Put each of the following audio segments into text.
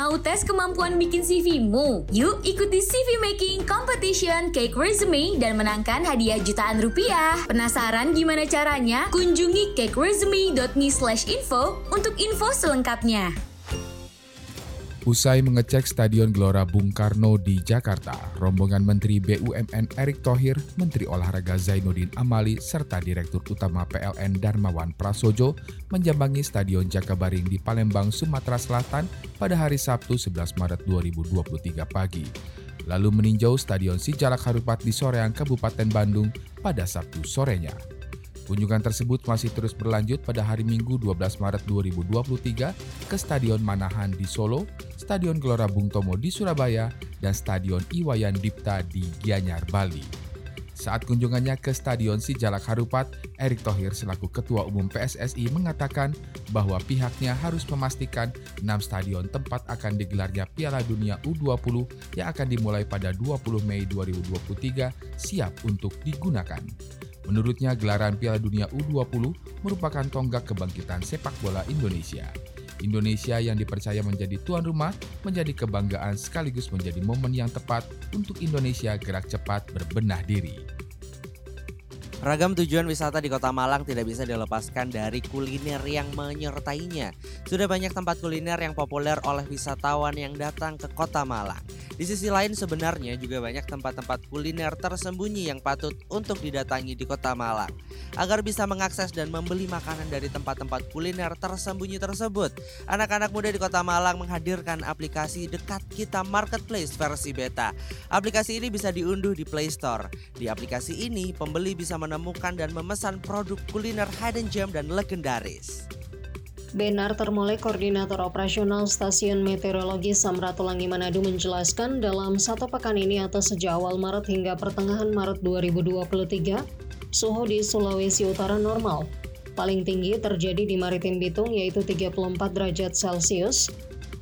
Mau tes kemampuan bikin CV-mu? Yuk ikuti CV Making Competition Cake Resume dan menangkan hadiah jutaan rupiah. Penasaran gimana caranya? Kunjungi cakeresume.me slash info untuk info selengkapnya. Usai mengecek Stadion Gelora Bung Karno di Jakarta, rombongan Menteri BUMN Erick Thohir, Menteri Olahraga Zainuddin Amali, serta Direktur Utama PLN Darmawan Prasojo menjambangi Stadion Jakabaring di Palembang, Sumatera Selatan pada hari Sabtu 11 Maret 2023 pagi. Lalu meninjau Stadion Sijalak Harupat di Soreang, Kabupaten Bandung pada Sabtu sorenya. Kunjungan tersebut masih terus berlanjut pada hari Minggu 12 Maret 2023 ke Stadion Manahan di Solo, Stadion Gelora Bung Tomo di Surabaya, dan Stadion Iwayan Dipta di Gianyar, Bali. Saat kunjungannya ke Stadion Sijalak Harupat, Erick Thohir selaku Ketua Umum PSSI mengatakan bahwa pihaknya harus memastikan 6 stadion tempat akan digelarnya Piala Dunia U20 yang akan dimulai pada 20 Mei 2023 siap untuk digunakan. Menurutnya, gelaran Piala Dunia U20 merupakan tonggak kebangkitan sepak bola Indonesia. Indonesia yang dipercaya menjadi tuan rumah menjadi kebanggaan sekaligus menjadi momen yang tepat untuk Indonesia gerak cepat berbenah diri. Ragam tujuan wisata di Kota Malang tidak bisa dilepaskan dari kuliner yang menyertainya. Sudah banyak tempat kuliner yang populer oleh wisatawan yang datang ke Kota Malang. Di sisi lain sebenarnya juga banyak tempat-tempat kuliner tersembunyi yang patut untuk didatangi di Kota Malang. Agar bisa mengakses dan membeli makanan dari tempat-tempat kuliner tersembunyi tersebut, anak-anak muda di Kota Malang menghadirkan aplikasi Dekat Kita Marketplace versi beta. Aplikasi ini bisa diunduh di Play Store. Di aplikasi ini, pembeli bisa menemukan dan memesan produk kuliner hidden gem dan legendaris. Benar Termole, Koordinator Operasional Stasiun Meteorologi Samratulangi Manado menjelaskan dalam satu pekan ini atau sejak awal Maret hingga pertengahan Maret 2023, suhu di Sulawesi Utara normal. Paling tinggi terjadi di Maritim Bitung yaitu 34 derajat Celcius.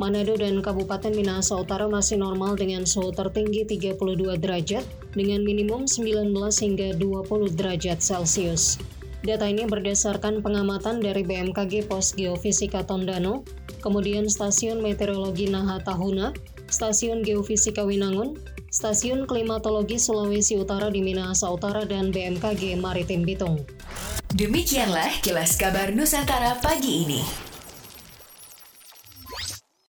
Manado dan Kabupaten Minahasa Utara masih normal dengan suhu tertinggi 32 derajat dengan minimum 19 hingga 20 derajat Celcius. Data ini berdasarkan pengamatan dari BMKG Pos Geofisika Tondano, kemudian Stasiun Meteorologi Naha Tahuna, Stasiun Geofisika Winangun, Stasiun Klimatologi Sulawesi Utara di Minahasa Utara, dan BMKG Maritim Bitung. Demikianlah kilas kabar Nusantara pagi ini.